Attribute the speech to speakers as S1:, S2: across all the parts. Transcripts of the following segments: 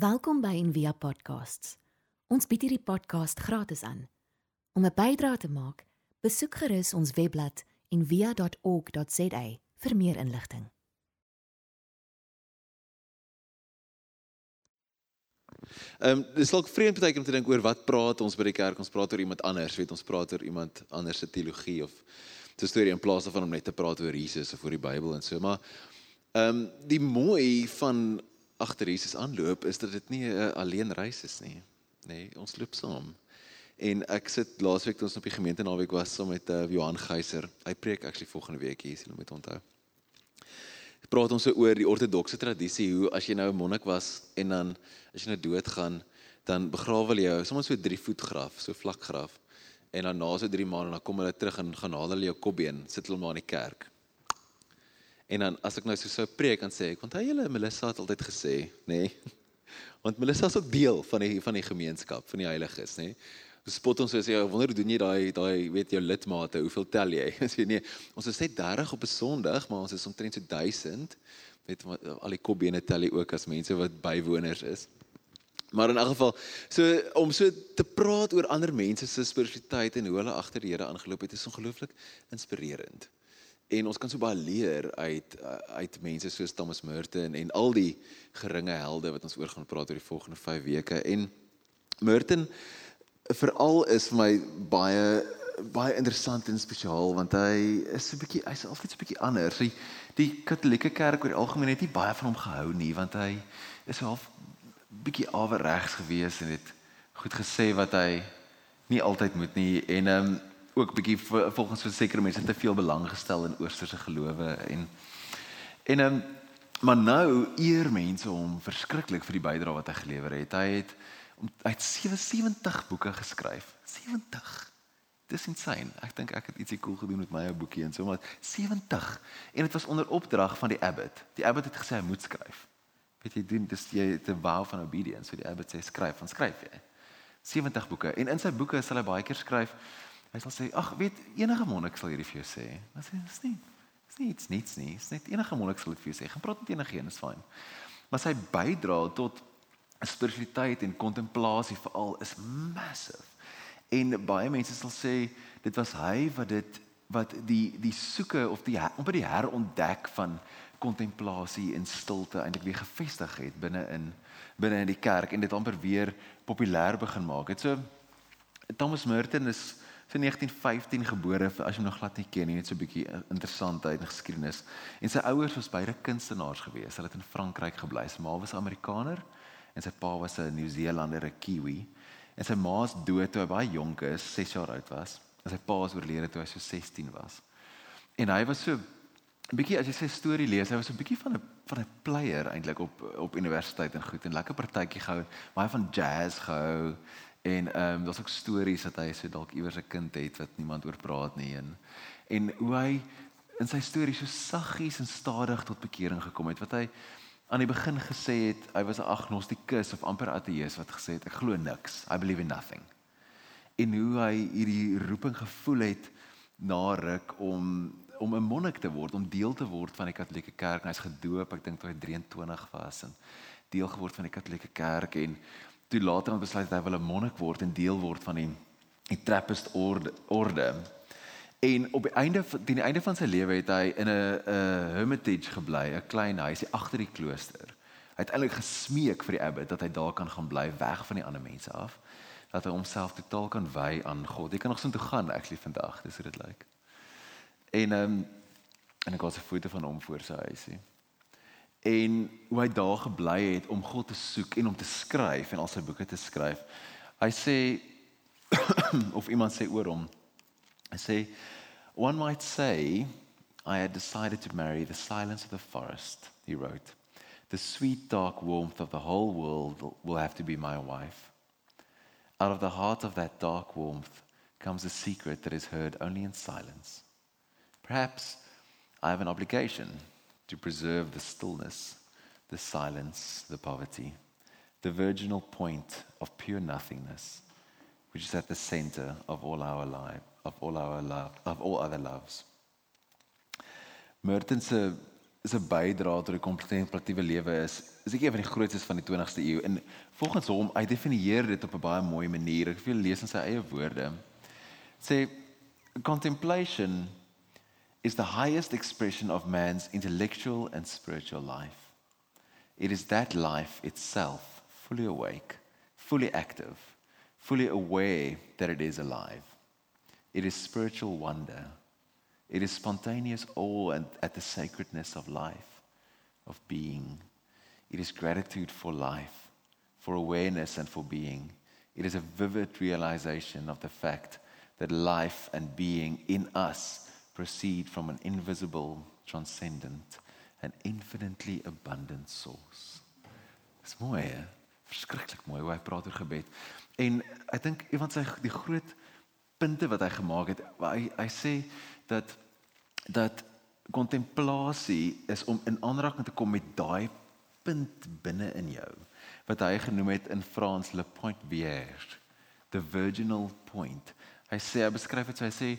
S1: Welkom by Envia Podcasts. Ons bied hierdie podcast gratis aan. Om 'n bydrae te maak, besoek gerus ons webblad en via.org.za vir meer inligting.
S2: Ehm um, dis dalk vreemd baie keer om te dink oor wat praat ons by die kerk? Ons praat oor iemand anders, weet ons praat oor iemand anders se teologie of so storie in plaas daarvan om net te praat oor Jesus of oor die Bybel en so. Maar ehm um, die mooi van agter Jesus aanloop is dat dit nie 'n alleen reis is nie. Nee, ons loop saam. En ek sit laasweek toe ons op die gemeente naweek was saam met uh, Johan Geyser. Hy preek actually volgende week hier, jy moet onthou. Praat ons so oor die ortodokse tradisie hoe as jy nou 'n monnik was en dan as jy nou doodgaan, dan begrawe hulle jou soms so 3 voet graf, so vlak graf. En dan na so 3 maande dan kom hulle terug en gaan haal hulle jou kopbeen, sit hulle maar in die kerk. En dan as ek nou so sou preek en sê ek onthou julle Melissa het altyd gesê, nê? Nee, want Melissa is ook deel van die van die gemeenskap, van die heiliges, nê? Nee. Ons spot ons sê, "Wonder hoe doen jy daai daai weet jou lidmate, hoeveel tel jy?" Sê nee, ons is net 30 op 'n Sondag, maar ons is omtrent so 1000. Weet al die kopbene tel jy ook as mense wat bywoners is. Maar in elk geval, so om so te praat oor ander mense se spiritualiteit en hoe hulle agter die Here aangeloop het, is ongelooflik inspirerend. En ons kan so baie leer uit uit mense soos Thomas Merton en al die geringe helde wat ons oor gaan praat oor die volgende 5 weke. En Merton veral is vir my baie baie interessant en spesiaal want hy is so 'n bietjie hy's altyd so 'n bietjie anders. Die, die Katolieke Kerk oor die algemeen het nie baie van hom gehou nie want hy is half bietjie aweregs gewees en het goed gesê wat hy nie altyd moet nie en ehm um, ook bietjie volgens vir sekere mense te veel belang gestel in oosterse gelowe en en um, maar nou eer mense hom verskriklik vir die bydrae wat hy gelewer het. Hy het hy het 77 boeke geskryf. 70. Dis insane. Ek dink ek het ietsie cool gedoen met my ou boekie en so maar 70. En dit was onder opdrag van die abbot. Die abbot het gesê hy moet skryf. Weet jy doen dis jy te vow van obedience. So die abbot sê skryf, van skryf jy. 70 boeke. En in sy boeke sal hy baie keer skryf Hy sal sê, "Ag, weet enige monnik sal hierdie vir jou sê." Maar sê, "Dis nie. Dis nie iets niets nie. Dis net enige monnik sal dit vir jou sê. Gaan praat met enige een, is fyn." Maar sy bydra tot spiritualiteit en kontemplasie veral is massive. En baie mense sal sê dit was hy wat dit wat die die soeke of die amper die herontdek van kontemplasie en stilte eintlik weer gevestig het binne in binne in die kerk en dit amper weer populêr begin maak. Dit so Thomas Merton is so 1915 gebore as jy nog glad nie ken nie net so 'n bietjie interessant uit geskiedenis. En sy ouers was beide kunstenaars gewees. Hulle het in Frankryk gebly. Sy ma was Amerikaner en sy pa was 'n Nieu-Seelander 'n Kiwi. En sy ma is dood toe hy baie jonk is 6 jaar oud was. En sy pa is oorlede toe hy so 16 was. En hy was so 'n bietjie as jy sy storie lees hy was so 'n bietjie van 'n van 'n player eintlik op op universiteit en goed en lekker partytjie gehou baie van jazz gehou En ehm um, daar's ook stories dat hy so dalk iewers 'n kind het wat niemand oor praat nie en en hoe hy in sy stories so saggies en stadig tot bekering gekom het wat hy aan die begin gesê het hy was 'n agnostikus of amper ateïs wat gesê het ek glo niks I believe in nothing. En hoe hy hierdie roeping gevoel het na ruk om om 'n monnik te word, om deel te word van die Katolieke Kerk. Hy's gedoop, ek dink toe hy 23 was en deel geword van die Katolieke Kerk en toe later dan besluit hy wil 'n monnik word en deel word van die die Trappist orde orde. En op die einde teen die einde van sy lewe het hy in 'n 'n hermitage gebly, 'n klein huisie agter die klooster. Hy het eintlik gesmeek vir die abbot dat hy daar kan gaan bly weg van die ander mense af, dat hy homself totaal kan wy aan God. Jy kan nog so toe gaan actually vandag, dis hoe dit lyk. En ehm um, en ek het 'n foto van hom voor sy huisie en hoe hy daar gebly het om God te soek en om te skryf en al sy boeke te skryf. Hy sê of iemand sê oor hom. Hy sê one might say I had decided to marry the silence of the forest, he wrote. The sweet dark warmth of the whole world will have to be my wife. Out of the heart of that dark warmth comes a secret that is heard only in silence. Perhaps I have an obligation to preserve the stillness, the silence, the poverty, the virginal point of pure nothingness, which is at the center of all our life, of all our love, of all other loves. Merton se se bydrae tot die kontemplatiewe lewe is is ek een van die grootstes van die 20ste eeu en volgens hom hy definieer dit op 'n baie mooi manier. Ek wil lees in sy eie woorde. Sê contemplation is the highest expression of man's intellectual and spiritual life it is that life itself fully awake fully active fully aware that it is alive it is spiritual wonder It is spontaneous awe at the sacredness of life, of being. It is gratitude for life, for awareness and for being. It is a vivid realization of the fact that life and being in us proceed from an invisible, transcendent, and infinitely abundant source. Dis mooi, hè? Verskriklik mooi hoe hy praat oor gebed. En ek dink een van sy die groot punte wat hy gemaak het, hy hy sê dat dat kontemplasie is om in aanraking te kom met daai punt binne in jou wat hy genoem het in Frans le point vierge the virginal point hy sê hy beskryf dit so hy sê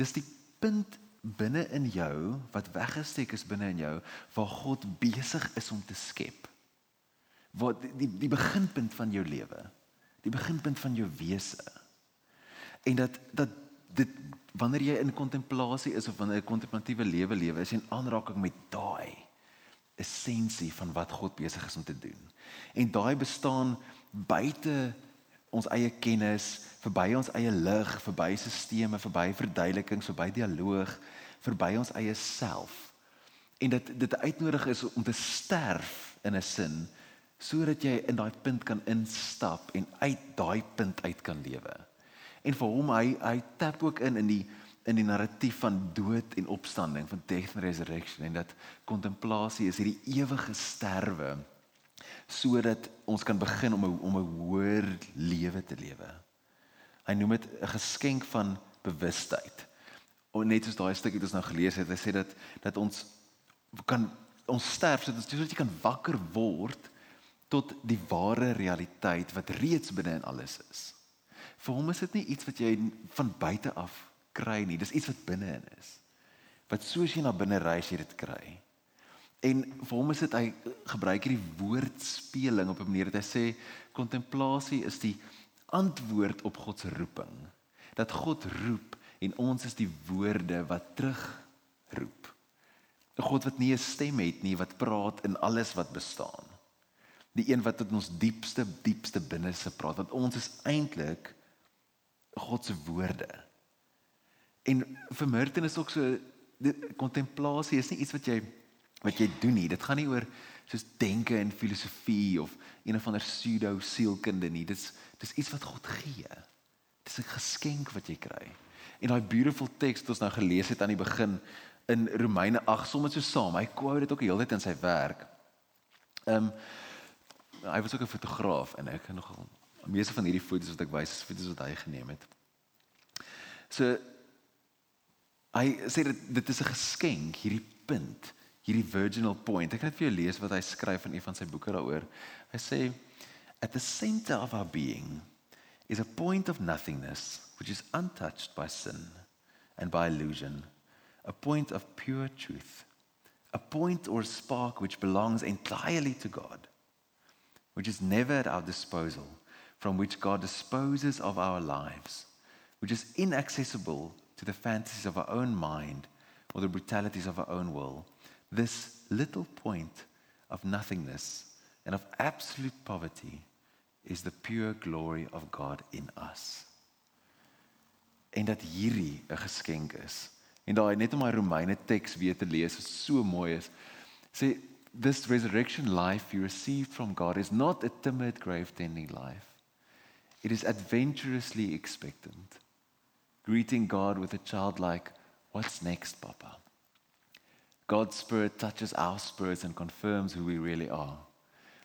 S2: dis die punt binne in jou wat weggesteek is binne in jou waar God besig is om te skep wat die die beginpunt van jou lewe die beginpunt van jou wese en dat dat dit wanneer jy in kontemplasie is of wanneer 'n kontemplatiewe lewe lewe, is in aanraking met daai essensie van wat God besig is om te doen. En daai bestaan buite ons eie kennis, verby ons eie lig, verby stelsels, verby verduidelikings, verby dialoog, verby ons eie self. En dit dit uitnodig is om te sterf in 'n sin sodat jy in daai punt kan instap en uit daai punt uit kan lewe. En vir hom hy hy tap ook in in die in die narratief van dood en opstanding van death and resurrection en dat kontemplasie is hierdie ewige sterwe sodat ons kan begin om 'n om 'n hoër lewe te lewe. Hy noem dit 'n geskenk van bewustheid. En net soos daai stukkie wat ons nou gelees het, hy sê dat dat ons kan ons sterf sodat sodat jy kan wakker word tot die ware realiteit wat reeds binne in alles is. Vir hom is dit nie iets wat jy van buite af kry nie, dis iets wat binne-in is. Wat soos jy na binne reis jy dit kry. En vir hom is dit hy gebruik hierdie woordspeling op 'n manier dat hy sê kontemplasie is die antwoord op God se roeping. Dat God roep en ons is die woorde wat terug roep. 'n God wat nie 'n stem het nie, wat praat in alles wat bestaan. Die een wat tot ons diepste diepste binneste praat, want ons is eintlik God se woorde. En vir Merton is ook so kontemplasie is nie iets wat jy wat jy doen nie. Dit gaan nie oor soos denke en filosofie of een of ander pseudo sielkunde nie. Dis dis iets wat God gee. Dis 'n geskenk wat jy kry. En daai beautiful teks wat ons nou gelees het aan die begin in Romeine 8 sommer so saam. Hy quote dit ook die hele tyd in sy werk. Ehm um, hy was ook 'n fotograaf en ek het nogal meeste van hierdie foto's wat ek wys, is foto's wat hy geneem het. So hy sê dit dit is 'n geskenk hierdie punt, hierdie virginal point. Ek kan net vir jou lees wat hy skryf in een van sy boeke daaroor. Hy sê at the center of our being is a point of nothingness which is untouched by sin and by illusion, a point of pure truth, a point or spark which belongs entirely to God, which is never at our disposal from which God disposes of our lives, which is inaccessible to the fantasies of our own mind or the brutalities of our own will, this little point of nothingness and of absolute poverty is the pure glory of God in us. En dat hierdie 'n geskenk is. En daai net om my Romeine teks weer te lees is so mooi is. Sê this resurrection life you received from God is not a timid grave tending life. It is adventurously expectant, greeting God with a childlike, What's next, Papa? God's Spirit touches our spirits and confirms who we really are.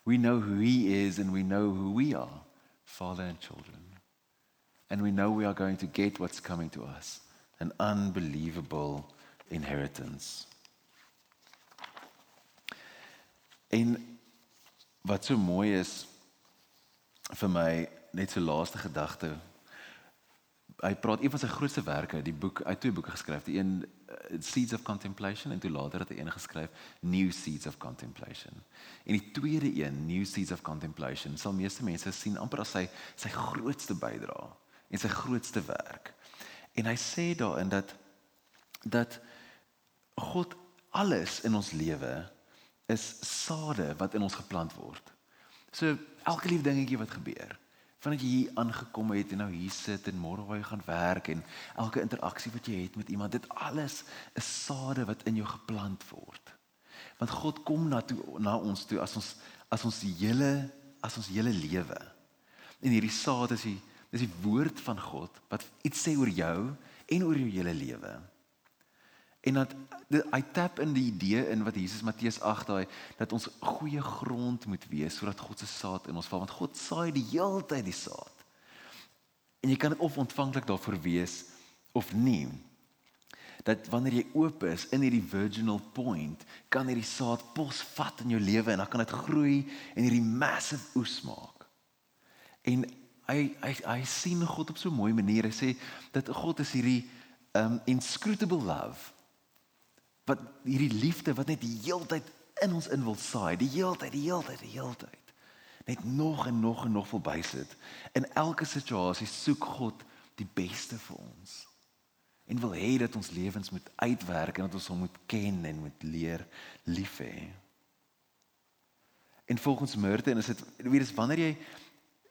S2: We know who He is and we know who we are, Father and children. And we know we are going to get what's coming to us an unbelievable inheritance. En wat so mooi is vir my net so laaste gedagte. Hy praat een van sy grootste werke, die boek, hy het twee boeke geskryf. Die een Seeds of Contemplation en toe later het hy een geskryf New Seeds of Contemplation. En die tweede een, New Seeds of Contemplation, sal meeste mense sien amper as sy sy grootste bydrae en sy grootste werk. En hy sê daarin dat dat God alles in ons lewe is sade wat in ons geplant word. So elke lief dingetjie wat gebeur, vandat jy hier aangekom het en nou hier sit en môre waar jy gaan werk en elke interaksie wat jy het met iemand, dit alles is sade wat in jou geplant word. Want God kom na toe na ons toe as ons as ons die hele as ons hele lewe. En hierdie saad is die dis die woord van God wat iets sê oor jou en oor jou hele lewe. En dat hy tap in die idee in wat Jesus Matteus 8 daai dat ons goeie grond moet wees sodat God se saad in ons val want God saai die heeltyd die saad. En jy kan dit of ontvanklik daarvoor wees of nie. Dat wanneer jy oop is in hierdie virginal point, kan hierdie saad pos vat in jou lewe en dan kan dit groei en hierdie massive oes maak. En hy hy hy sien God op so 'n mooi manier. Hy sê dat God is hierdie um inscrutable love wat hierdie liefde wat net die heeltyd in ons in wil saai, die heeltyd, die heeltyd, die heeltyd. Net nog en nog en nog verby sit. In elke situasie soek God die beste vir ons. En wil hê dat ons lewens moet uitwerk en dat ons hom moet ken en moet leer lief hê. En volgens Merton is dit weet jy wanneer jy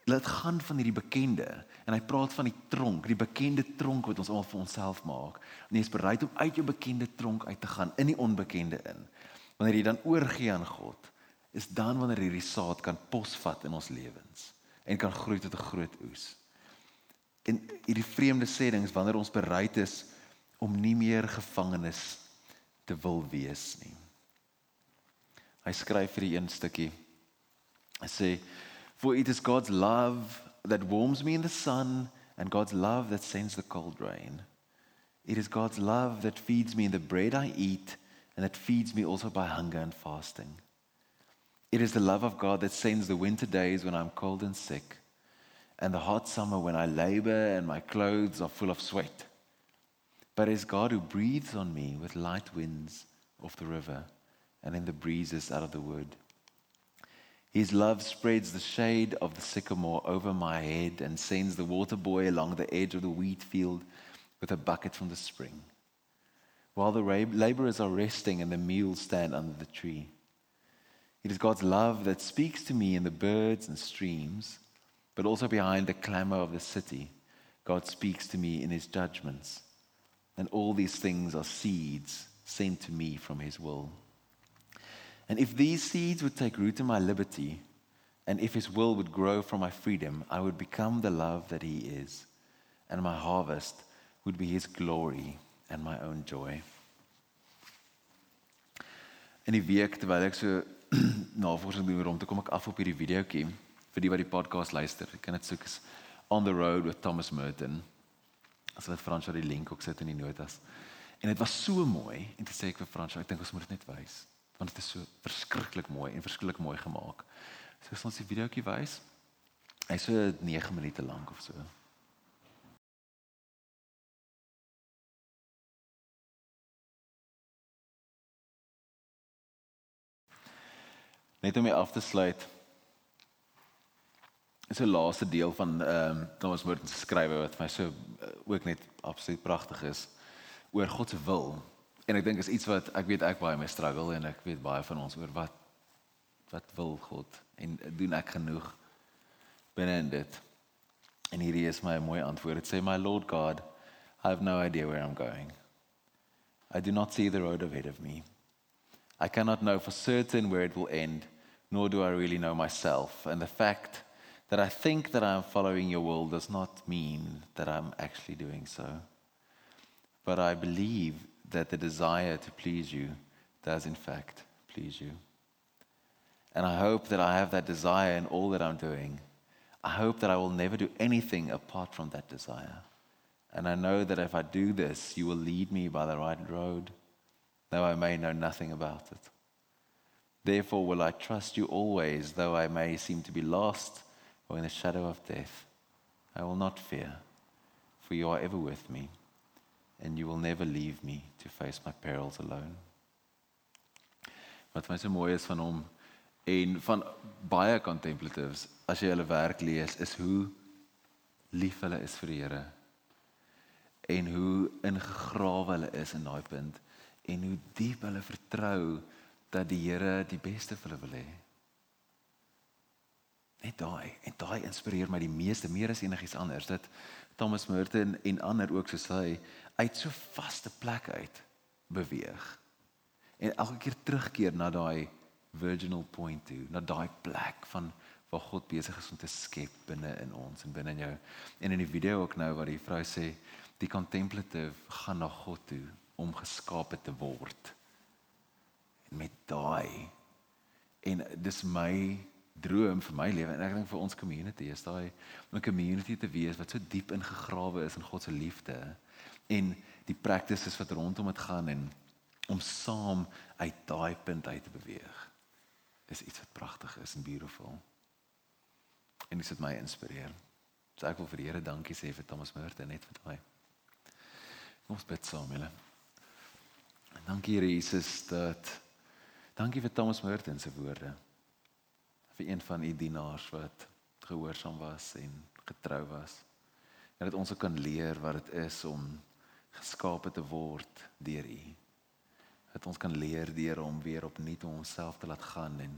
S2: laat gaan van hierdie bekende en hy praat van die tronk, die bekende tronk wat ons almal vir onsself maak. En jy is bereid om uit jou bekende tronk uit te gaan in die onbekende in. Wanneer jy dan oorgee aan God, is dan wanneer hierdie saad kan posvat in ons lewens en kan groei tot 'n groot oes. En hierdie vreemde sê ding is wanneer ons bereid is om nie meer gevangenes te wil wees nie. Hy skryf vir die een stukkie. Hy sê For it is God's love that warms me in the sun and God's love that sends the cold rain. It is God's love that feeds me in the bread I eat and that feeds me also by hunger and fasting. It is the love of God that sends the winter days when I'm cold and sick and the hot summer when I labor and my clothes are full of sweat. But it is God who breathes on me with light winds off the river and in the breezes out of the wood. His love spreads the shade of the sycamore over my head and sends the water boy along the edge of the wheat field with a bucket from the spring. While the laborers are resting and the mules stand under the tree. It is God's love that speaks to me in the birds and streams, but also behind the clamor of the city. God speaks to me in his judgments. And all these things are seeds sent to me from his will. And if these seeds would take root in my liberty, and if his will would grow from my freedom, I would become the love that he is, and my harvest would be his glory and my own joy. In die week terwyl ek so navorsing doen rond, kom ek af op hierdie videoetjie vir die wat die podcast luister. Ek kan dit soek is On the Road with Thomas Merton. As wat Frans die link ook sit in die notas. En dit was so mooi en dit sê ek vir Frans, ek dink ons moet dit net wys want dit is so mooi en verskriklik mooi gemaak. So as ons die videoetjie wys, hy's so 9 minute lank of so. Net om mee af te sluit. Is 'n laaste deel van ehm um, Thomas Merton se skrywe wat vir my so uh, ook net absoluut pragtig is oor God se wil en ek dink is iets wat ek weet ek baie mee struggle en ek weet baie van ons oor wat wat wil God en doen ek genoeg binne in dit. En hierdie is my mooi antwoord. Dit sê my Lord God, I have no idea where I'm going. I do not see the road ahead of me. I cannot know for certain where it will end, nor do I really know myself. And the fact that I think that I am following your will does not mean that I'm actually doing so. But I believe that the desire to please you does, in fact, please you. And I hope that I have that desire in all that I'm doing. I hope that I will never do anything apart from that desire. And I know that if I do this, you will lead me by the right road, though I may know nothing about it. Therefore, will I trust you always, though I may seem to be lost or in the shadow of death. I will not fear, for you are ever with me. and you will never leave me to face my perils alone. Wat my so mooi is van hom en van baie contemplatives as jy hulle werk lees is hoe lief hulle is vir die Here en hoe ingegrawe hulle is in daai punt en hoe diep hulle vertrou dat die Here die beste vir hulle wil hê. Net daai en daai inspireer my die meeste meer as enigiets anders dat Thomas Merton en ander ook soos hy uit so vaste plek uit beweeg. En elke keer terugkeer na daai virginal point toe, na daai plek van waar God besig is om te skep binne in ons en binne in jou. En in die video ook nou waar die vrou sê die contemplative gaan na God toe om geskape te word. En met daai en dis my droom vir my lewe en ek dink vir ons community is daai om 'n community te wees wat so diep ingegrawe is in God se liefde en die practices wat rondom dit gaan en om saam uit daai punt uit te beweeg is iets wat pragtig is en beautiful. En dit het my inspireer. So ek wil vir die Here dankie sê vir Thomas Merton net vir daai. Ons bid saam, julle. Dankie Here Jesus dat dankie vir Thomas Merton se woorde. Vir een van u dienaars wat gehoorsaam was en getrou was. En dat ons ook kan leer wat dit is om geskape te word deur u. Dat ons kan leer deur om weer opnuut om onsself te laat gaan en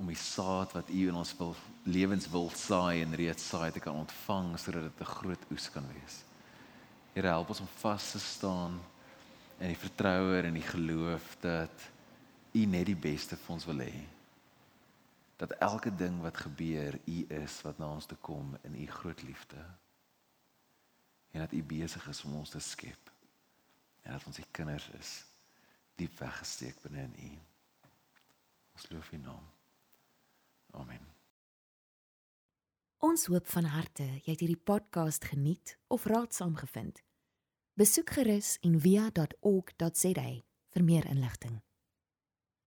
S2: om die saad wat u in ons wil lewens wil saai en reeds saai te kan ontvang sodat dit 'n groot oes kan wees. Here help ons om vas te staan in die vertroue en die geloof dat U net die beste vir ons wil hê. Dat elke ding wat gebeur, U is wat na ons toe kom in U groot liefde. En dat U besig is om ons te skep. En dat ons U kinders is, diep weggesteek binne in U. Ons loof U naam. Amen.
S1: Ons hoop van harte jy het hierdie podcast geniet of raadsaam gevind. Besoek gerus en via.ok.za vir meer inligting.